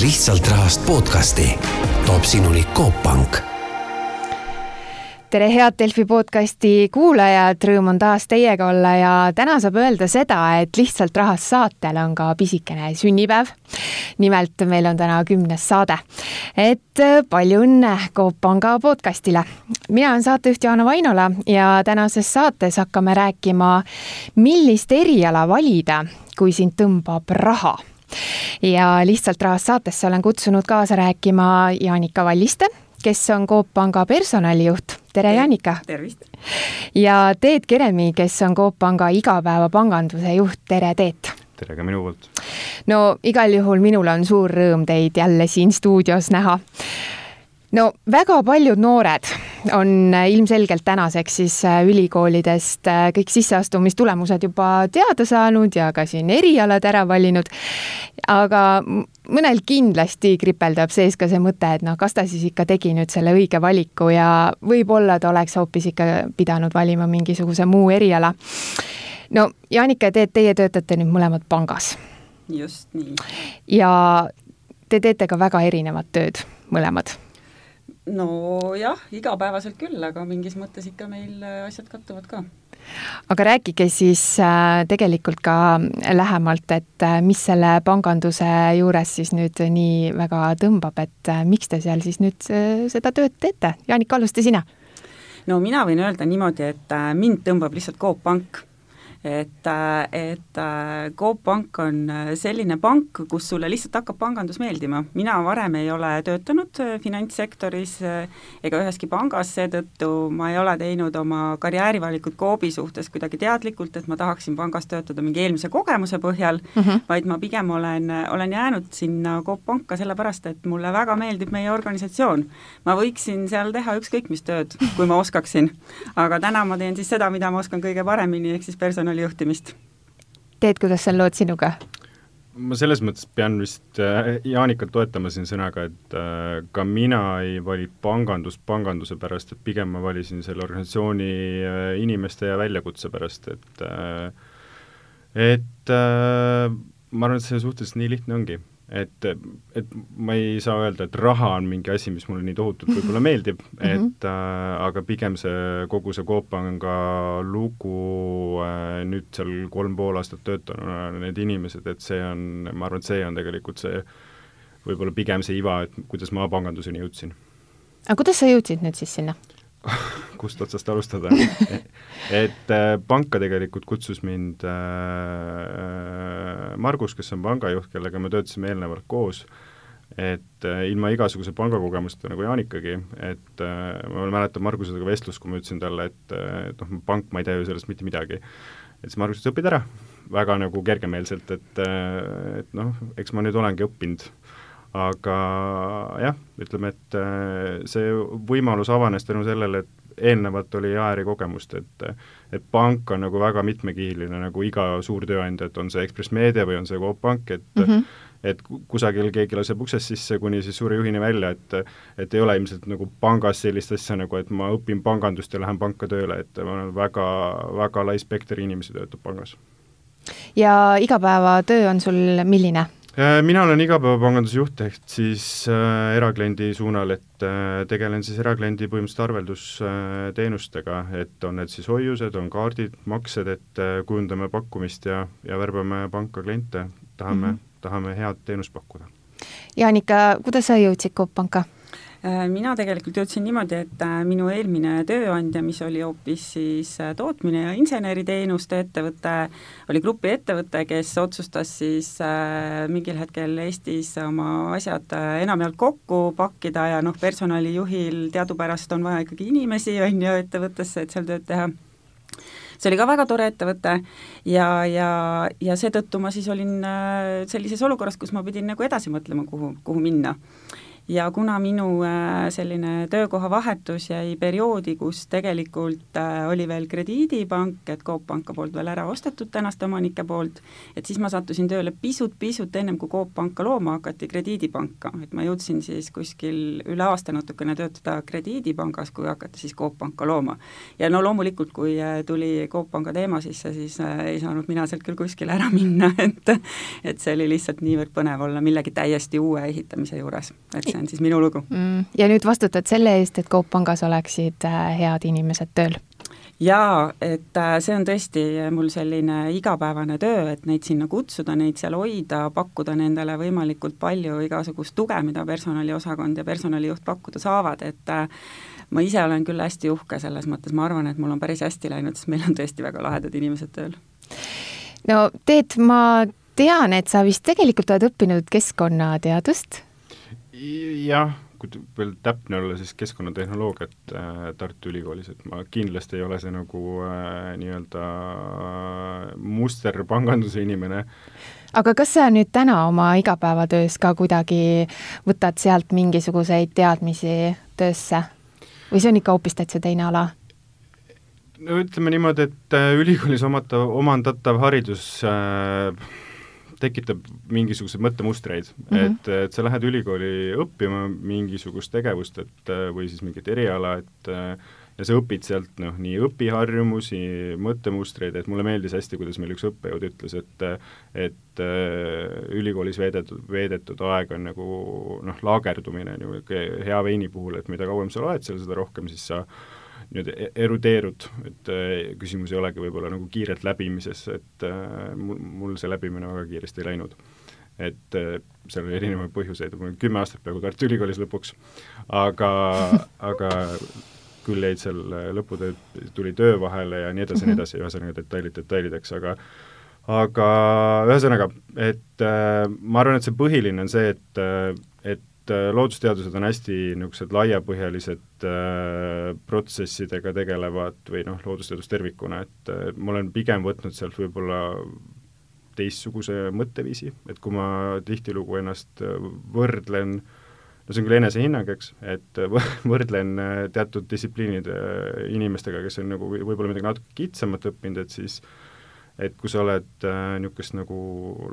lihtsalt rahast podcasti toob sinuni Coop Pank tere, head Delfi podcasti kuulajad, rõõm on taas teiega olla ja täna saab öelda seda, et lihtsalt rahast saatel on ka pisikene sünnipäev. nimelt meil on täna kümnes saade. et äh, palju õnne Coop Panga podcastile. mina olen saatejuht Jaana Vainola ja tänases saates hakkame rääkima, millist eriala valida, kui sind tõmbab raha ja lihtsalt rahast saatesse olen kutsunud kaasa rääkima Jaanika Valliste, kes on Coop Panga personalijuht tere, Janika! tervist! ja Teet Keremi, kes on Coop Panga igapäevapanganduse juht, tere, Teet! tere ka minu poolt! no igal juhul minul on suur rõõm teid jälle siin stuudios näha no väga paljud noored on ilmselgelt tänaseks siis äh, ülikoolidest äh, kõik sisseastumistulemused juba teada saanud ja ka siin erialad ära valinud. aga mõnel kindlasti kripeldab sees ka see mõte, et noh, kas ta siis ikka tegi nüüd selle õige valiku ja võib-olla ta oleks hoopis ikka pidanud valima mingisuguse muu eriala. no Jaanika ja Teet, teie töötate nüüd mõlemad pangas. just nii. ja te teete ka väga erinevat tööd, mõlemad nojah, igapäevaselt küll, aga mingis mõttes ikka meil äh, asjad kattuvad ka. aga rääkige siis äh, tegelikult ka lähemalt, et äh, mis selle panganduse juures siis nüüd nii väga tõmbab, et miks te seal siis nüüd seda tööd teete? Jaanika, alusta sina. no mina võin öelda niimoodi, et mind tõmbab lihtsalt Coop Pank et, et Coop Pank on selline pank, kus sulle lihtsalt hakkab pangandus meeldima. mina varem ei ole töötanud finantssektoris ega üheski pangas, seetõttu ma ei ole teinud oma karjäärivalikut Coopi suhtes kuidagi teadlikult, et ma tahaksin pangas töötada mingi eelmise kogemuse põhjal mm, -hmm. vaid ma pigem olen, olen jäänud sinna Coop Panka sellepärast, et mulle väga meeldib meie organisatsioon. ma võiksin seal teha ükskõik mis tööd, kui ma oskaksin. aga täna ma teen siis seda, mida ma oskan kõige paremini, ehk siis personali personalijuhtimist. Teet, kuidas on lood sinuga? ma selles mõttes pean vist äh, Jaanikat toetama siin sõnaga, et äh, ka mina ei vali pangandust panganduse pärast, et pigem ma valisin selle organisatsiooni äh, inimeste ja väljakutse pärast, et et ma arvan, et see suhteliselt nii lihtne ongi et, et ma ei saa öelda, et raha on mingi asi, mis mulle nii tohutult võib-olla meeldib mm, -hmm. et äh, aga pigem see, kogu see Coop Panga lugu äh, nüüd seal kolm pool aastat töötanuna, need inimesed, et see on, ma arvan, et see on tegelikult see võib-olla pigem see iva, et kuidas ma panganduseni jõudsin. aga kuidas sa jõudsid nüüd siis sinna? kust otsast alustada? Et äh, panka tegelikult kutsus mind äh, Margus, kes on pangajuht, kellega me töötasime eelnevalt koos, et äh, ilma igasuguse pangakogemusteta nagu Jaanikagi, et äh, ma mäletan Margusega vestlust, kui ma ütlesin talle, et, äh, et noh, pank, ma ei tea ju sellest mitte midagi. et siis Margus ütles, õpid ära, väga nagu kergemeelselt, et, äh, et noh, eks ma nüüd olengi õppinud aga jah, ütleme, et äh, see võimalus avanes tänu sellele, et eelnevalt oli AR-i kogemust, et et pank on nagu väga mitmekihiline, nagu iga suur tööandja, et on see Ekspress Meedia või on see Coop Pank, et mm -hmm. et kusagil keegi laseb uksest sisse kuni siis suure juhini välja, et et ei ole ilmselt nagu pangas sellist asja nagu, et ma õpin pangandust ja lähen panka tööle, et ma olen väga, väga lai spekter inimesi töötab pangas. ja igapäevatöö on sul milline? Äh, mina olen igapäevapanganduse juht, ehk siis äh, erakliendi suunal, et äh, tegelen siis erakliendi põhimõtteliselt arveldusteenustega äh,, et on need siis hoiused, on kaardid, maksed, et äh, kujundame pakkumist ja, ja värbame panka kliente, tahame mm, -hmm. tahame head teenust pakkuda. Jaanika, kuidas sa jõudsid Coop Panka? Äh, mina tegelikult jõudsin niimoodi, et äh, minu eelmine tööandja, mis oli hoopis siis äh, tootmine ja inseneriteenuste ettevõte, oli grupi ettevõte, kes otsustas siis mingil hetkel Eestis oma asjad enamjaolt kokku pakkida ja noh, personalijuhil teadupärast on vaja ikkagi inimesi, on ju, ettevõttesse, et seal tööd teha. See oli ka väga tore ettevõte ja, ja, ja seetõttu ma siis olin sellises olukorras, kus ma pidin nagu edasi mõtlema, kuhu, kuhu minna ja kuna minu äh, selline töökohavahetus jäi perioodi, kus tegelikult äh, oli veel krediidipank, et Coop Panka poolt veel ära ostetud tänaste omanike poolt, et siis ma sattusin tööle pisut-pisut ennem, kui Coop Panka looma hakati, krediidipanka, et ma jõudsin siis kuskil üle aasta natukene töötada krediidipangas, kui hakati siis Coop Panka looma. ja no loomulikult, kui äh, tuli Coop Panga teema sisse, siis ei saanud mina sealt küll kuskile ära minna, et et see oli lihtsalt niivõrd põnev olla millegi täiesti uue ehitamise juures, et see on siis minu lugu mm,. ja nüüd vastutad selle eest, et Coop Pangas oleksid äh, head inimesed tööl? jaa, et äh, see on tõesti mul selline igapäevane töö, et neid sinna kutsuda, neid seal hoida, pakkuda nendele võimalikult palju igasugust tuge, mida personaliosakond ja personalijuht pakkuda saavad, et äh, ma ise olen küll hästi uhke selles mõttes, ma arvan, et mul on päris hästi läinud, sest meil on tõesti väga lahedad inimesed tööl. no Teet, ma tean, et sa vist tegelikult oled õppinud keskkonnateadust jah, kui veel täpne olla, siis keskkonnatehnoloogiat äh, Tartu Ülikoolis, et ma kindlasti ei ole see nagu äh, nii-öelda musterpanganduse inimene. aga kas sa nüüd täna oma igapäevatöös ka kuidagi võtad sealt mingisuguseid teadmisi töösse või see on ikka hoopis täitsa teine ala? no ütleme niimoodi, et äh, ülikoolis omatav, omandatav haridus äh, tekitab mingisuguseid mõttemustreid mm, -hmm. et, et sa lähed ülikooli õppima mingisugust tegevust, et või siis mingit eriala, et ja sa õpid sealt noh, nii õpiharjumusi, mõttemustreid, et mulle meeldis hästi, kuidas meil üks õppejõud ütles, et et ülikoolis veedetud, veedetud aeg on nagu noh, laagerdumine niisugune hea veini puhul, et mida kauem sa oled seal, seda rohkem siis sa nii-öelda e-, erudeerud, et äh, küsimus ei olegi võib-olla nagu kiirelt läbimises, et äh, mul, mul see läbimine väga kiiresti ei läinud. et äh, seal oli erinevaid põhjuseid, mul oli kümme aastat peaaegu Tartu Ülikoolis lõpuks, aga aga küll jäid seal lõputööd, tuli töö vahele ja nii edasi ja nii edasi, ühesõnaga detailid detailideks, aga aga ühesõnaga, et äh, ma arvan, et see põhiline on see, et, et et äh, loodusteadused on hästi niisugused laiapõhjalised äh, protsessidega tegelevad või noh, loodusteadus tervikuna, et äh, ma olen pigem võtnud sealt võib-olla teistsuguse mõtteviisi, et kui ma tihtilugu ennast äh, võrdlen no see on küll enesehinnang, eks, et võrdlen äh, teatud distsipliinide inimestega, kes on nagu võib-olla midagi natuke kitsamat õppinud, et siis äh, et kui sa oled äh, niisugust nagu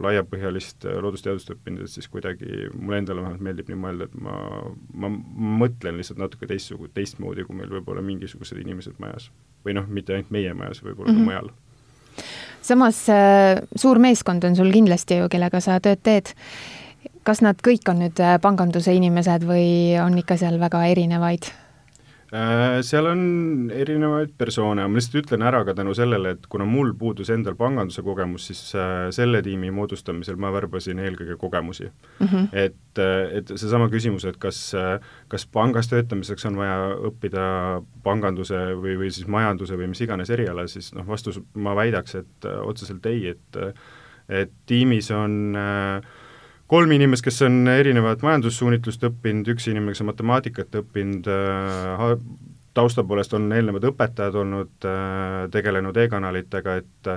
laiapõhjalist äh, loodusteadust õppinud, et siis kuidagi mulle endale vähemalt meeldib nii mõelda, et ma, ma mõtlen lihtsalt natuke teistsugu-, teistmoodi, kui meil võib olla mingisugused inimesed majas. või noh, mitte ainult meie majas, võib-olla mm -hmm. ka mhm. mujal. samas äh, suur meeskond on sul kindlasti ju, kellega sa tööd teed. kas nad kõik on nüüd äh, panganduse inimesed või on ikka seal väga erinevaid? Äh, seal on erinevaid persoone, ma lihtsalt ütlen ära ka tänu sellele, et kuna mul puudus endal panganduse kogemus, siis äh, selle tiimi moodustamisel ma värbasin eelkõige kogemusi mm. -hmm. et, äh, et seesama küsimus, et kas, kas pangas töötamiseks on vaja õppida panganduse või, või siis majanduse või mis iganes eriala, siis noh, vastus ma väidaks, et otseselt ei, et et tiimis on äh, kolm inimest, kes on erinevat majandussuunitlust õppinud, üks inimene, kes on matemaatikat õppinud äh,, tausta poolest on eelnevad õpetajad olnud äh,, tegelenud e-kanalitega, et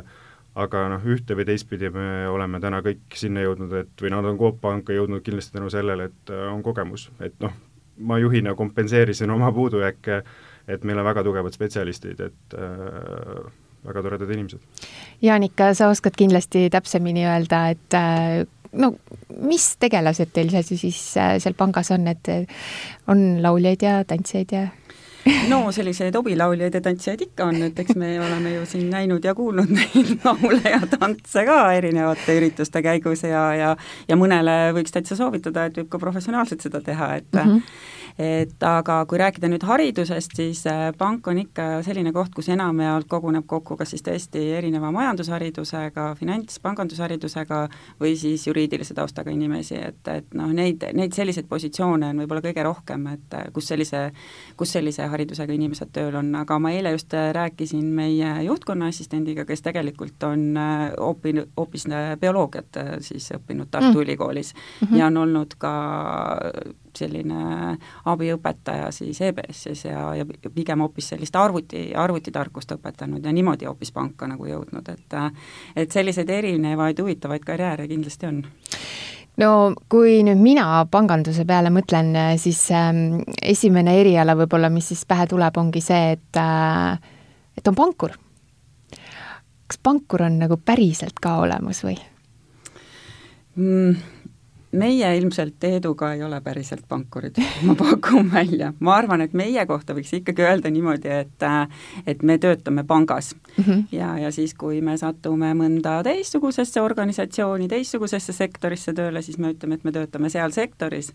aga noh, ühte või teistpidi me oleme täna kõik sinna jõudnud, et või nad on Coop Panka jõudnud kindlasti tänu sellele, et äh, on kogemus, et noh, ma juhina kompenseerisin oma puudujääke, et meil on väga tugevad spetsialistid, et äh, väga toredad inimesed. Jaanika, sa oskad kindlasti täpsemini öelda, et äh, no mis tegelased teil seal siis äh, seal pangas on, et on lauljaid ja tantsijaid ja? no selliseid hobilauljaid ja tantsijaid ikka on, et eks me oleme ju siin näinud ja kuulnud neid laule ja tantse ka erinevate ürituste käigus ja, ja ja mõnele võiks täitsa soovitada, et võib ka professionaalselt seda teha, et mm -hmm et aga kui rääkida nüüd haridusest, siis äh, pank on ikka selline koht, kus enamjaolt koguneb kokku kas siis tõesti erineva majandusharidusega, finants, pangandusharidusega või siis juriidilise taustaga inimesi, et, et noh, neid, neid selliseid positsioone on võib-olla kõige rohkem, et kus sellise, kus sellise haridusega inimesed tööl on, aga ma eile just äh, rääkisin meie juhtkonna assistendiga, kes tegelikult on õppinud, hoopis bioloogiat siis õppinud Tartu mm. Ülikoolis mm -hmm. ja on olnud ka selline abiõpetaja siis EBS-is ja, ja pigem hoopis sellist arvuti, arvutitarkust õpetanud ja niimoodi hoopis panka nagu jõudnud, et et selliseid erinevaid huvitavaid karjääre kindlasti on. No kui nüüd mina panganduse peale mõtlen, siis ähm, esimene eriala võib-olla, mis siis pähe tuleb, ongi see, et äh, et on pankur. kas pankur on nagu päriselt ka olemas või mm,? meie ilmselt Eduga ei ole päriselt pankurid, ma pakun välja. ma arvan, et meie kohta võiks ikkagi öelda niimoodi, et et me töötame pangas mm. -hmm. ja, ja siis, kui me satume mõnda teistsugusesse organisatsiooni, teistsugusesse sektorisse tööle, siis me ütleme, et me töötame seal sektoris.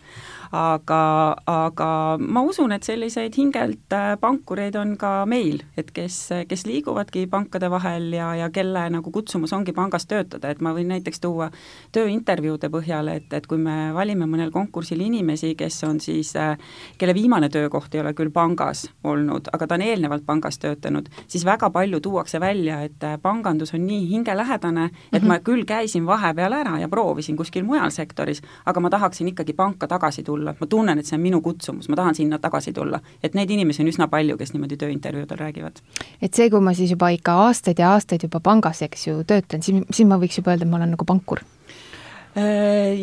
aga, aga ma usun, et selliseid hingelt äh, pankureid on ka meil, et kes, kes liiguvadki pankade vahel ja, ja kelle nagu kutsumus ongi pangas töötada, et ma võin näiteks tuua tööintervjuude põhjal, et, et kui me valime mõnel konkursil inimesi, kes on siis, äh, kelle viimane töökoht ei ole küll pangas olnud, aga ta on eelnevalt pangas töötanud, siis väga palju tuuakse välja, et äh, pangandus on nii hingelähedane, et mm -hmm. ma küll käisin vahepeal ära ja proovisin kuskil mujal sektoris, aga ma tahaksin ikkagi panka tagasi tulla, ma tunnen, et see on minu kutsumus, ma tahan sinna tagasi tulla. et neid inimesi on üsna palju, kes niimoodi tööintervjuudel räägivad. et see, kui ma siis juba ikka aastaid ja aastaid juba pangas, eks ju, töötan, siis, siis ma võiks juba öelda, et ma olen nagu pankur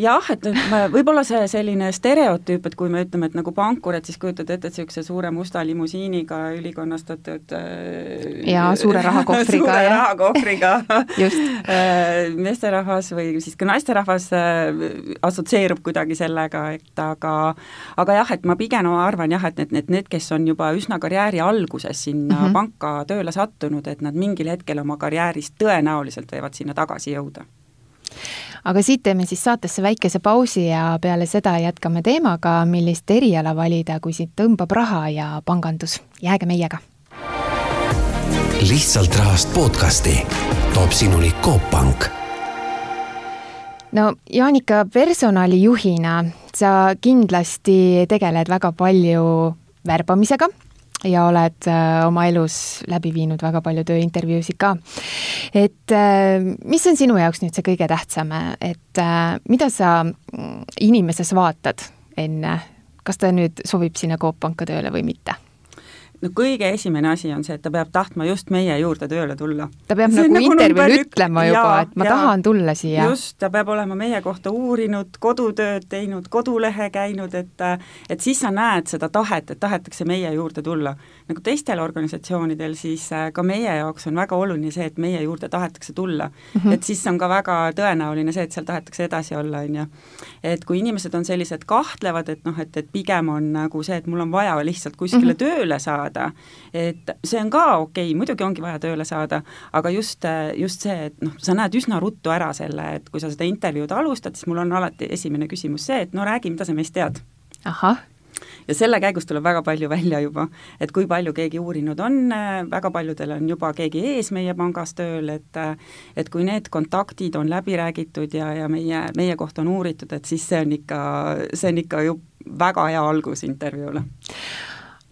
jah, et, et võib-olla see selline stereotüüp, et kui me ütleme, et nagu pankur, et siis kujutad ette, et niisuguse suure musta limusiiniga ülikonnastatud äh, jaa, suure rahakohvriga suure rahakohvriga äh, meesterahvas või siis ka naisterahvas assotsieerub kuidagi sellega, et aga aga jah, et ma pigem arvan jah, et need, need, need, kes on juba üsna karjääri alguses sinna mm -hmm. panka tööle sattunud, et nad mingil hetkel oma karjääris tõenäoliselt võivad sinna tagasi jõuda aga siit teeme siis saatesse väikese pausi ja peale seda jätkame teemaga, millist eriala valida, kui siit tõmbab raha ja pangandus. jääge meiega. lihtsalt rahast podcasti toob sinuni Coop Pank no Jaanika, personalijuhina sa kindlasti tegeled väga palju värbamisega ja oled äh, oma elus läbi viinud väga palju tööintervjuusid ka. et äh, mis on sinu jaoks nüüd see kõige tähtsam, et äh, mida sa mm, inimeses vaatad enne, kas ta nüüd sobib sinna Coop Panka tööle või mitte? No kõige esimene asi on see, et ta peab tahtma just meie juurde tööle tulla. ta peab see nagu, nagu intervjuul ütlema juba, et ma ja, tahan tulla siia. just, ta peab olema meie kohta uurinud, kodutööd teinud, kodulehe käinud, et et siis sa näed seda tahet, et tahetakse meie juurde tulla. nagu teistel organisatsioonidel, siis äh, ka meie jaoks on väga oluline see, et meie juurde tahetakse tulla mm. -hmm. et siis on ka väga tõenäoline see, et seal tahetakse edasi olla, on ju. et kui inimesed on sellised kahtlevad, et noh, et, et pigem on nagu see, et mul on vaja lihtsalt kuskile mm -hmm. tööle saada, saada, et see on ka okei okay,, muidugi ongi vaja tööle saada, aga just, just see, et noh, sa näed üsna ruttu ära selle, et kui sa seda intervjuud alustad, siis mul on alati esimene küsimus see, et no räägi, mida sa meist tead. ahah. Ja selle käigus tuleb väga palju välja juba, et kui palju keegi uurinud on, väga paljudel on juba keegi ees meie pangas tööl, et et kui need kontaktid on läbi räägitud ja, ja meie, meie kohta on uuritud, et siis see on ikka, see on ikka ju väga hea algus intervjuule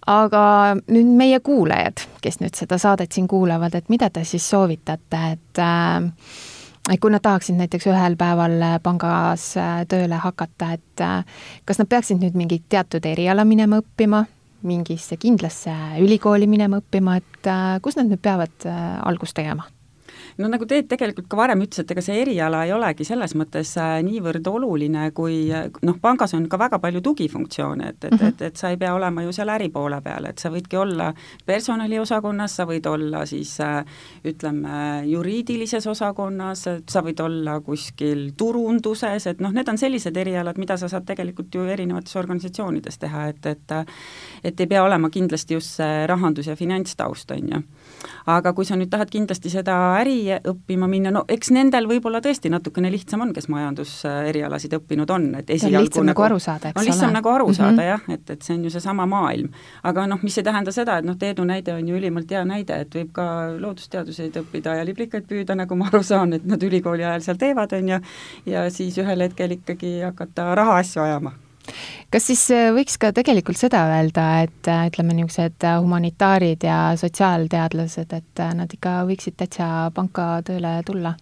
aga nüüd meie kuulajad, kes nüüd seda saadet siin kuulavad, et mida te siis soovitate, et äh, et kui nad tahaksid näiteks ühel päeval pangas äh, tööle hakata, et äh, kas nad peaksid nüüd mingit teatud eriala minema õppima, mingisse kindlasse ülikooli minema õppima, et kus nad nüüd peavad algust tegema? No nagu Teet tegelikult ka varem ütles, et ega see eriala ei olegi selles mõttes äh, niivõrd oluline, kui noh, pangas on ka väga palju tugifunktsioone, et, et mm, -hmm. et, et sa ei pea olema ju seal äripoole peal, et sa võidki olla personaliosakonnas, sa võid olla siis äh, ütleme, juriidilises osakonnas, sa võid olla kuskil turunduses, et noh, need on sellised erialad, mida sa saad tegelikult ju erinevates organisatsioonides teha, et, et et ei pea olema kindlasti just see rahandus- ja finantstaust, on ju. Aga kui sa nüüd tahad kindlasti seda äri õppima minna, no eks nendel võib-olla tõesti natukene lihtsam on, kes majanduserialasid õppinud on, et esialgu on lihtsam nagu, nagu aru saada, eks ole. on lihtsam nagu aru mm -hmm. saada jah, et, et see on ju seesama maailm. aga noh, mis ei tähenda seda, et noh, Teedu näide on ju ülimalt hea näide, et võib ka loodusteaduseid õppida ja liblikaid püüda, nagu ma aru saan, et nad ülikooli ajal seal teevad, on ju, ja siis ühel hetkel ikkagi hakata rahaasju ajama kas siis äh, võiks ka tegelikult seda öelda, et äh, ütleme, niisugused äh, humanitaarid ja sotsiaalteadlased, et nad ikka võiksid täitsa panka tööle tulla?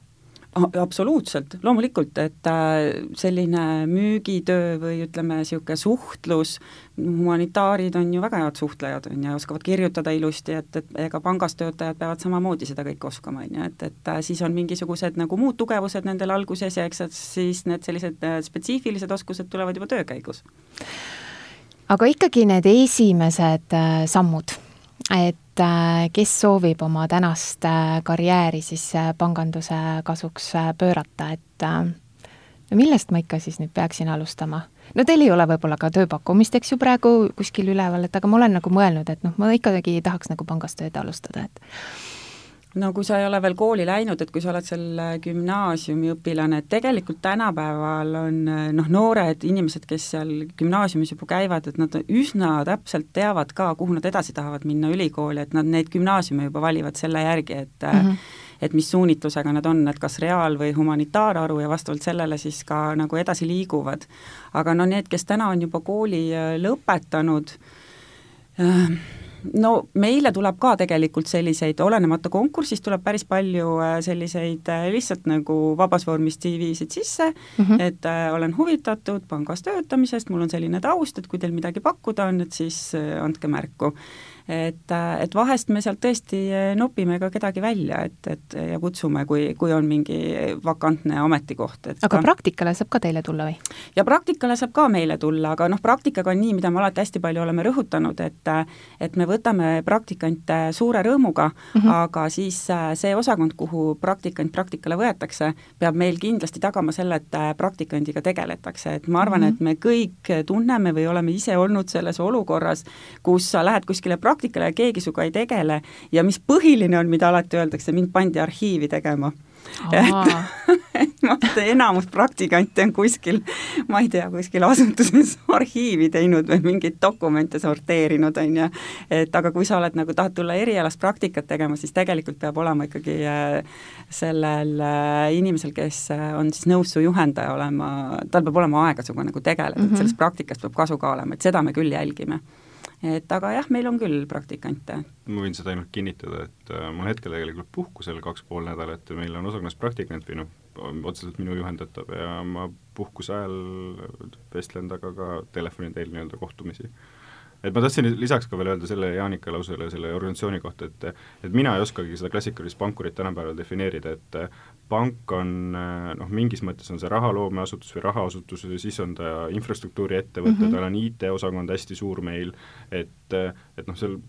Absoluutselt, loomulikult, et äh, selline müügitöö või ütleme, niisugune suhtlus, humanitaarid on ju väga head suhtlejad, on ju, oskavad kirjutada ilusti, et, et ega pangas töötajad peavad samamoodi seda kõike oskama, on ju, et, et äh, siis on mingisugused nagu muud tugevused nendel alguses ja eks siis need sellised äh, spetsiifilised oskused tulevad juba töö käigus. aga ikkagi need esimesed sammud, et et äh, kes soovib oma tänast äh, karjääri siis äh, panganduse kasuks pöörata, et millest ma ikka siis nüüd peaksin alustama? no teil ei ole võib-olla ka tööpakkumist, eks ju, praegu kuskil üleval, et aga ma olen nagu mõelnud, et noh, ma ikkagi tahaks nagu pangas tööd alustada, et no kui sa ei ole veel kooli läinud, et kui sa oled seal gümnaasiumiõpilane, et tegelikult tänapäeval on noh, noored inimesed, kes seal gümnaasiumis juba käivad, et nad üsna täpselt teavad ka, kuhu nad edasi tahavad minna ülikooli, et nad neid gümnaasiume juba valivad selle järgi, et mm -hmm. et mis suunitlusega nad on, et kas reaal- või humanitaarharu ja vastavalt sellele siis ka nagu edasi liiguvad. aga no need, kes täna on juba kooli lõpetanud äh,, no meile tuleb ka tegelikult selliseid, olenemata konkursist, tuleb päris palju äh, selliseid äh, lihtsalt nagu vabas vormis CV-sid sisse mm, -hmm. et äh, olen huvitatud pangas töötamisest, mul on selline taust, et kui teil midagi pakkuda on, et siis äh, andke märku et, et vahest me sealt tõesti nopime ka kedagi välja, et, et ja kutsume, kui, kui on mingi vakantne ametikoht, et aga ka... praktikale saab ka teile tulla või? ja praktikale saab ka meile tulla, aga noh, praktikaga on nii, mida me alati hästi palju oleme rõhutanud, et et me võtame praktikante suure rõõmuga mm, -hmm. aga siis äh, see osakond, kuhu praktikant praktikale võetakse, peab meil kindlasti tagama selle, et äh, praktikandiga tegeletakse, et ma arvan mm, -hmm. et me kõik tunneme või oleme ise olnud selles olukorras, kus sa lähed kuskile praktikale, praktikale ja keegi sinuga ei tegele ja mis põhiline on, mida alati öeldakse, mind pandi arhiivi tegema et ma mõtlen, enamus praktikante on kuskil, ma ei tea, kuskil asutuses arhiivi teinud või mingeid dokumente sorteerinud, on ju, et aga kui sa oled nagu, tahad tulla erialast praktikat tegema, siis tegelikult peab olema ikkagi äh, sellel äh, inimesel, kes äh, on siis nõus su juhendaja olema, tal peab olema aega sinuga nagu tegeleda mm, -hmm. et mhm. sellest praktikast peab kasu ka olema, et seda me küll jälgime et aga jah, meil on küll praktikante. ma võin seda ainult kinnitada, et äh, ma olen hetkel tegelikult puhkusel kaks pool nädalat ja meil on osakonnas praktikant või noh, otseselt minu juhendatav ja ma puhkuse ajal vestlen temaga ka telefoni teel nii-öelda kohtumisi et ma tahtsin lisaks ka veel öelda selle Jaanika lausele selle organisatsiooni kohta, et et mina ei oskagi seda klassikalist pankurit tänapäeval defineerida, et pank on noh, mingis mõttes on see rahaloomeasutus või rahaasutus, siis on ta infrastruktuuriettevõte mm, -hmm. tal on IT-osakond hästi suur meil, et, et noh, seal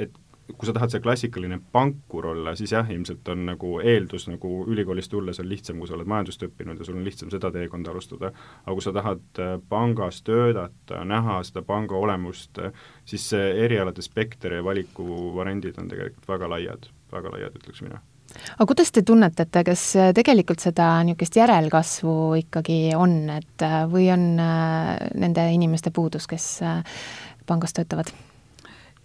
et kui sa tahad see klassikaline pankur olla, siis jah, ilmselt on nagu eeldus nagu ülikoolist tulles on lihtsam, kui sa oled majandust õppinud ja sul on lihtsam seda teekonda alustada, aga kui sa tahad äh, pangas töötada, näha seda panga olemust, siis see erialade spekter ja valikuvariandid on tegelikult väga laiad, väga laiad, ütleks mina aga kuidas te tunnetate, kas tegelikult seda niisugust järelkasvu ikkagi on, et äh, või on äh, nende inimeste puudus, kes pangas töötavad?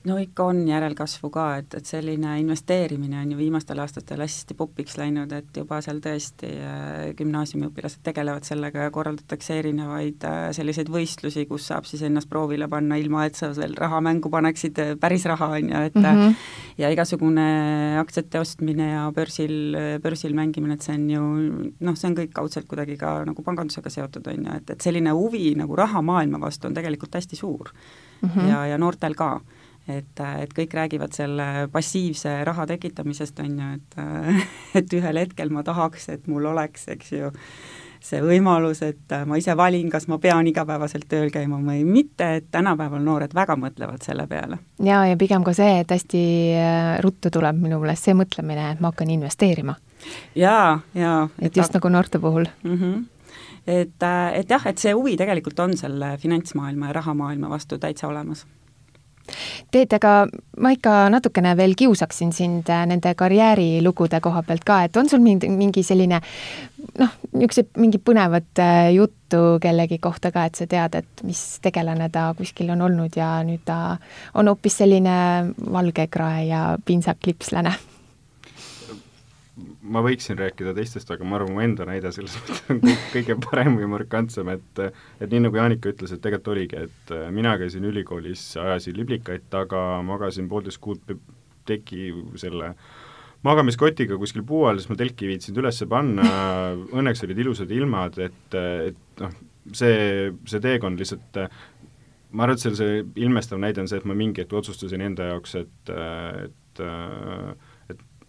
No ikka on järelkasvu ka, et, et selline investeerimine on ju viimastel aastatel hästi popiks läinud, et juba seal tõesti äh, gümnaasiumiõpilased tegelevad sellega ja korraldatakse erinevaid äh, selliseid võistlusi, kus saab siis ennast proovile panna, ilma et sa veel raha mängu paneksid, äh, päris raha, on ju, et mm -hmm. ja igasugune aktsiate ostmine ja börsil, börsil mängimine, et see on ju noh, see on kõik kaudselt kuidagi ka nagu pangandusega seotud, on ju, et, et selline huvi nagu rahamaailma vastu on tegelikult hästi suur mm. -hmm. ja, ja noortel ka et, et kõik räägivad selle passiivse raha tekitamisest, on ju, et et ühel hetkel ma tahaks, et mul oleks, eks ju, see võimalus, et ma ise valin, kas ma pean igapäevaselt tööl käima või mitte, et tänapäeval noored väga mõtlevad selle peale. jaa, ja pigem ka see, et hästi äh, ruttu tuleb minu meelest see mõtlemine, et ma hakkan investeerima. jaa, jaa. et just ta... nagu noorte puhul mm. -hmm et, äh, et jah, et see huvi tegelikult on selle finantsmaailma ja rahamaailma vastu täitsa olemas Teet, aga ma ikka natukene veel kiusaksin sind äh, nende karjäärilugude koha pealt ka, et on sul mingi, mingi selline noh, niisugused mingi põnevat äh, juttu kellegi kohta ka, et sa tead, et mis tegelane ta kuskil on olnud ja nüüd ta on hoopis selline valgekrae ja pintsakklipslane ma võiksin rääkida teistest, aga ma arvan, mu enda näide selles mõttes on kõige parem või markantsem, et et nii, nagu Jaanika ütles, et tegelikult oligi, et mina käisin ülikoolis, ajasin liblikaid taga, magasin poolteist kuud teki selle magamiskotiga kuskil puu all, siis ma telki ei viitsinud üles panna, õnneks olid ilusad ilmad, et, et noh, see, see teekond lihtsalt ma arvan, et seal see ilmestav näide on see, et ma mingi hetk otsustasin enda jaoks, et, et et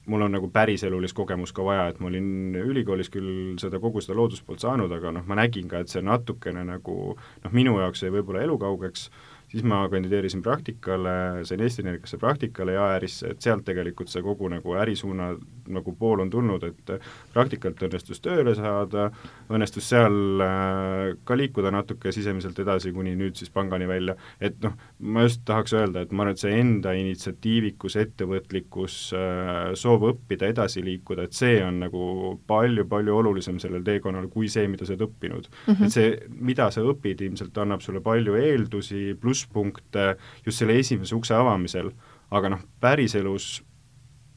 mul on nagu päriselulist kogemust ka vaja, et ma olin ülikoolis küll seda, kogu seda looduspoolt saanud, aga noh, ma nägin ka, et see natukene nagu noh, minu jaoks jäi võib-olla elukaugeks, siis ma kandideerisin praktikale, sain Eesti Energiasse praktikale ja äärisse, et sealt tegelikult see kogu nagu ärisuuna nagu pool on tulnud, et praktikalt õnnestus tööle saada, õnnestus seal äh, ka liikuda natuke sisemiselt edasi, kuni nüüd siis pangani välja, et noh, ma just tahaks öelda, et ma arvan, et see enda initsiatiivikus, ettevõtlikkus, äh, soov õppida, edasi liikuda, et see on nagu palju-palju olulisem sellel teekonnal kui see, mida sa oled õppinud mm. -hmm. et see, mida sa õpid, ilmselt annab sulle palju eeldusi, pluss plusspunkte just selle esimese ukse avamisel, aga noh, päriselus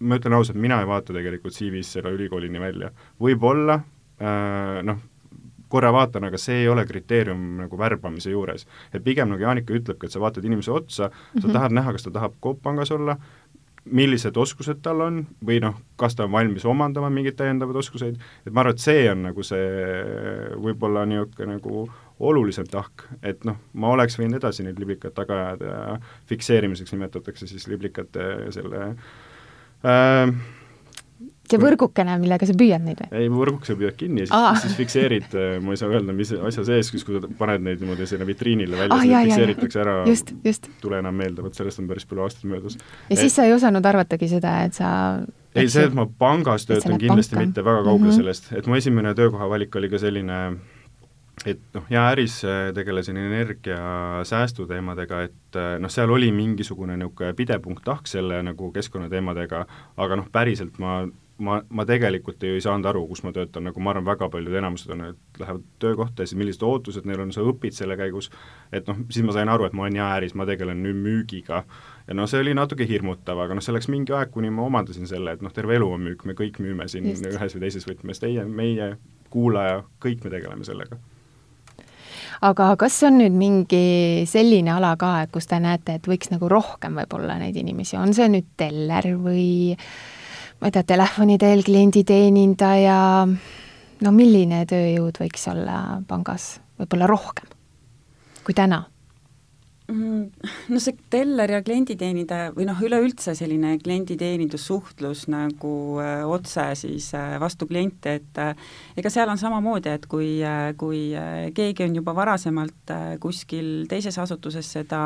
ma ütlen ausalt, mina ei vaata tegelikult CV-s selle ülikoolini välja. võib-olla äh, noh, korra vaatan, aga see ei ole kriteerium nagu värbamise juures. et pigem nagu Jaanika ütlebki, et sa vaatad inimese otsa mm, -hmm. sa tahad näha, kas ta tahab Coop pangas olla, millised oskused tal on või noh, kas ta on valmis omandama mingeid täiendavaid oskuseid, et ma arvan, et see on nagu see võib-olla niisugune nagu olulisem tahk, et noh, ma oleks võinud edasi neid liblikat taga ajada ja fikseerimiseks nimetatakse siis liblikate selle äh, see võrgukene, millega sa püüad neid või? ei, võrgukese püüad kinni ja siis, siis fikseerid, äh, ma ei saa öelda, mis asja sees, siis kui sa paned neid niimoodi sinna vitriinile välja ah,, siis fikseeritakse ära, tule enam meelde, vot sellest on päris palju aastaid möödas. ja et, siis sa ei osanud arvatagi seda, et sa ei, see, et ma pangas töötan, kindlasti panka. mitte väga kaugel mm -hmm. sellest, et mu esimene töökoha valik oli ka selline et noh, ja äris tegelesin energiasäästu teemadega, et eh, noh, seal oli mingisugune niisugune pidepunkt tahk selle nagu keskkonnateemadega, aga noh, päriselt ma, ma, ma tegelikult ju ei saanud aru, kus ma töötan, nagu ma arvan, väga paljud enamused on, et lähevad töökohta ja siis millised ootused neil on, sa õpid selle käigus, et noh, siis ma sain aru, et ma olen jaeäris, ma tegelen nüüd müügiga. ja noh, see oli natuke hirmutav, aga noh, see läks mingi aeg, kuni ma omandasin selle, et noh, terve elu on müük, me kõik müüme siin Just. ühes või teises võtmes, teie, meie, kuulaja, kõik me tegeleme sellega aga kas on nüüd mingi selline ala ka, et kus te näete, et võiks nagu rohkem võib-olla neid inimesi, on see nüüd teller või ma ei tea, telefoni teel klienditeenindaja, no milline tööjõud võiks olla pangas? Võib-olla rohkem kui täna? Mm, no see teller ja klienditeenindaja või noh, üleüldse selline klienditeenindussuhtlus nagu äh, otse siis äh, vastu kliente, et äh, ega seal on samamoodi, et kui, kui keegi on juba varasemalt kuskil teises asutuses seda,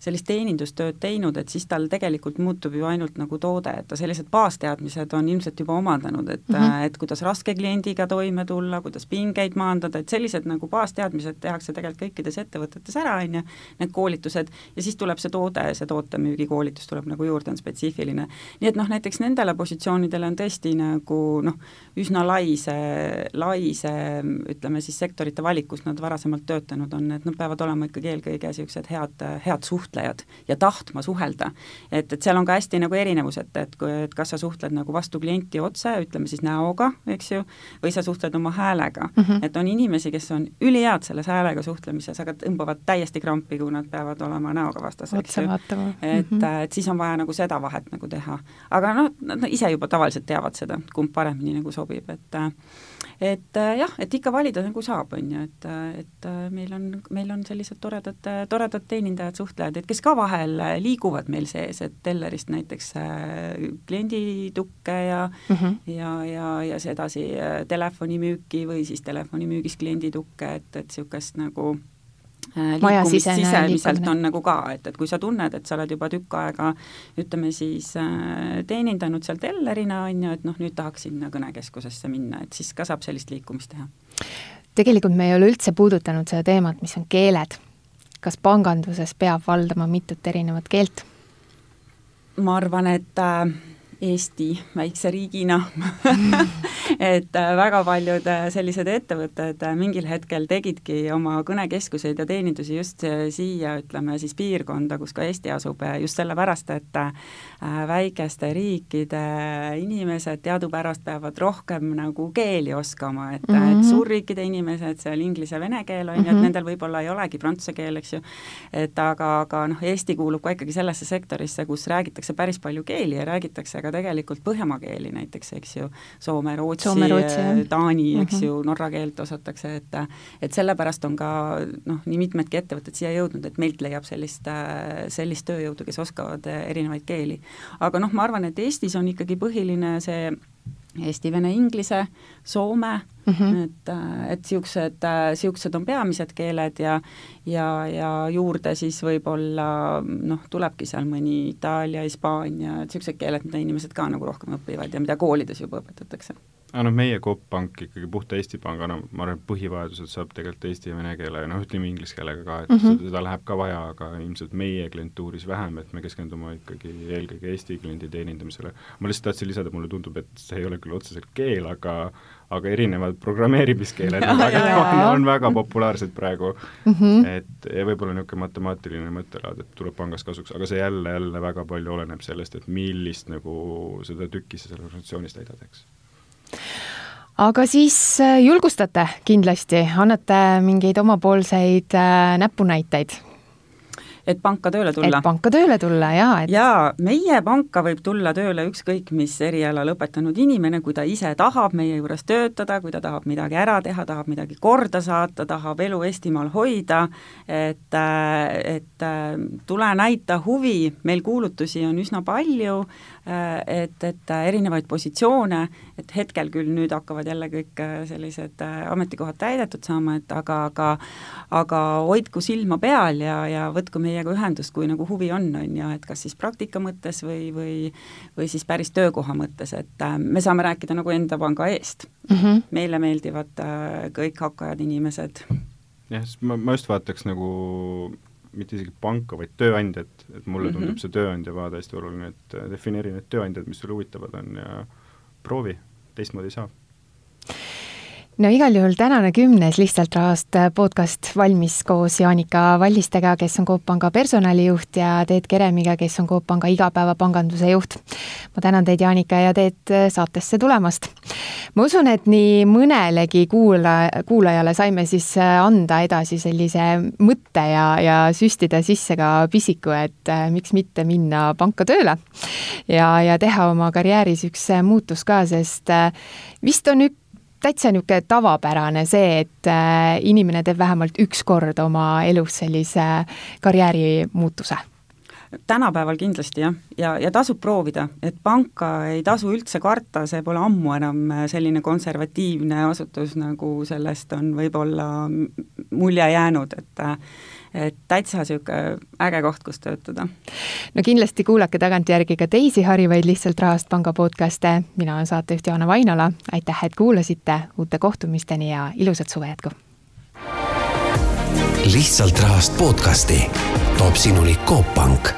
sellist teenindustööd teinud, et siis tal tegelikult muutub ju ainult nagu toode, et ta sellised baasteadmised on ilmselt juba omandanud, et mm, -hmm. et kuidas raske kliendiga toime tulla, kuidas pingeid maandada, et sellised nagu baasteadmised tehakse tegelikult kõikides ettevõtetes ära, on ju, need koolitused koolitused ja siis tuleb see toode, see tootemüügikoolitus tuleb nagu juurde, on spetsiifiline. nii et noh, näiteks nendele positsioonidele on tõesti nagu noh, üsna lai see, lai see ütleme siis sektorite valik, kus nad varasemalt töötanud on, et nad peavad olema ikkagi eelkõige niisugused head, head suhtlejad ja tahtma suhelda. et, et seal on ka hästi nagu erinevus, et, et kui, et kas sa suhtled nagu vastu klienti otse, ütleme siis näoga, eks ju, või sa suhtled oma häälega mm. -hmm. et on inimesi, kes on ülihead selles häälega suhtlemises, aga tõmbavad täiesti krampi, kui nad peavad peavad olema näoga vastas, eks ju. et mm, -hmm. et siis on vaja nagu seda vahet nagu teha. aga noh, nad ise juba tavaliselt teavad seda, kumb paremini nagu sobib, et et jah, et ikka valida nagu saab, on ju, et, et meil on, meil on sellised toredad, toredad teenindajad, suhtlejad, et kes ka vahel liiguvad meil sees, et tellerist näiteks klienditukke ja mm -hmm. ja, ja, ja sedasi telefonimüüki või siis telefonimüügis klienditukke, et, et niisugust nagu Äh, liikumist sisemiselt on nagu ka, et, et kui sa tunned, et sa oled juba tükk aega ütleme siis äh, teenindanud seal tellerina, on ju, et noh, nüüd tahaks sinna kõnekeskusesse minna, et siis ka saab sellist liikumist teha. tegelikult me ei ole üldse puudutanud seda teemat, mis on keeled. kas panganduses peab valdama mitut erinevat keelt? ma arvan, et äh, Eesti väikse riigina et äh, väga paljud äh, sellised ettevõtted äh, mingil hetkel tegidki oma kõnekeskuseid ja teenindusi just siia, ütleme siis piirkonda, kus ka Eesti asub, just sellepärast, et väikeste riikide inimesed teadupärast peavad rohkem nagu keeli oskama, et mm, -hmm. et mhm. suurriikide inimesed, seal inglise ja vene keel on ju mm -hmm., et mhm. nendel võib-olla ei olegi prantsuse keel, eks ju, et aga, aga noh, Eesti kuulub ka ikkagi sellesse sektorisse, kus räägitakse päris palju keeli ja räägitakse ka ka tegelikult põhjamaa keeli näiteks, eks ju, soome, rootsi, jah. taani, eks Mhm. ju, norra keelt osatakse, et et sellepärast on ka noh, nii mitmedki ettevõtted siia jõudnud, et meilt leiab sellist, sellist tööjõudu, kes oskavad erinevaid keeli. aga noh, ma arvan, et Eestis on ikkagi põhiline see eesti, vene, inglise, soome mm, -hmm. et, et niisugused, niisugused on peamised keeled ja ja, ja juurde siis võib-olla noh, tulebki seal mõni Itaalia, Hispaania, et niisugused keeled, mida inimesed ka nagu rohkem õpivad ja mida koolides juba õpetatakse aga noh, meie Coop Pank ikkagi puhta Eesti pangana, ma arvan, et põhivajadused saab tegelikult eesti ja vene keele ja noh, ütleme inglise keelega ka, et mm -hmm. seda läheb ka vaja, aga ilmselt meie klientuuris vähem, et me keskendume ikkagi eelkõige Eesti kliendi teenindamisele. ma lihtsalt tahtsin lisada, mulle tundub, et see ei ole küll otseselt keel, aga aga erinevad programmeerimiskeeled on väga, on, on väga populaarsed praegu mm, -hmm. et ja võib-olla niisugune matemaatiline mõttelaad, et tuleb pangas kasuks, aga see jälle, jälle väga palju oleneb sellest, et millist nagu seda tükki sa seal organisatsioonis täidad, eks aga siis äh, julgustate kindlasti, annate mingeid omapoolseid äh, näpunäiteid? et panka tööle tulla? et panka tööle tulla, jaa et.... jaa, meie panka võib tulla tööle ükskõik mis eriala lõpetanud inimene, kui ta ise tahab meie juures töötada, kui ta tahab midagi ära teha, tahab midagi korda saata, tahab elu Eestimaal hoida, et, et tule näita huvi, meil kuulutusi on üsna palju, et, et erinevaid positsioone, et hetkel küll nüüd hakkavad jälle kõik sellised ametikohad täidetud saama, et aga, aga aga hoidku silma peal ja, ja võtku meiega ühendust, kui nagu huvi on, on ju, et kas siis praktika mõttes või, või või siis päris töökoha mõttes, et äh, me saame rääkida nagu enda panga eest mm. -hmm. meile meeldivad äh, kõik hakkajad inimesed. jah, sest ma, ma just vaataks nagu mitte isegi panka, vaid tööandjat, et mulle tundub mm -hmm. see tööandja vaade hästi oluline, et äh, defineeri need tööandjad, mis sulle huvitavad on ja proovi, teistmoodi ei saa no igal juhul tänane kümnes Lihtsalt rahast podcast valmis koos Jaanika Vallistega, kes on Coop Panga personalijuht ja Teet Keremiga, kes on Coop Panga igapäevapanganduse juht. ma tänan teid, Jaanika ja Teet, saatesse tulemast. ma usun, et nii mõnelegi kuula, kuulajale saime siis anda edasi sellise mõtte ja, ja süstida sisse ka pisiku, et miks mitte minna panka tööle ja, ja teha oma karjääris üks muutus ka, sest vist on üks täitsa niisugune tavapärane see, et äh, inimene teeb vähemalt üks kord oma elus sellise karjäärimuutuse tänapäeval kindlasti jah, ja, ja tasub proovida, et panka ei tasu üldse karta, see pole ammu enam selline konservatiivne asutus, nagu sellest on võib-olla mulje jäänud, et et täitsa niisugune äge koht, kus töötada. no kindlasti kuulake tagantjärgi ka teisi harivaid Lihtsalt rahast panga podcast'e, mina olen saatejuht Joana Vainola, aitäh, et kuulasite, uute kohtumisteni ja ilusat suve jätku! lihtsalt rahast podcasti toob sinuni Coop Pank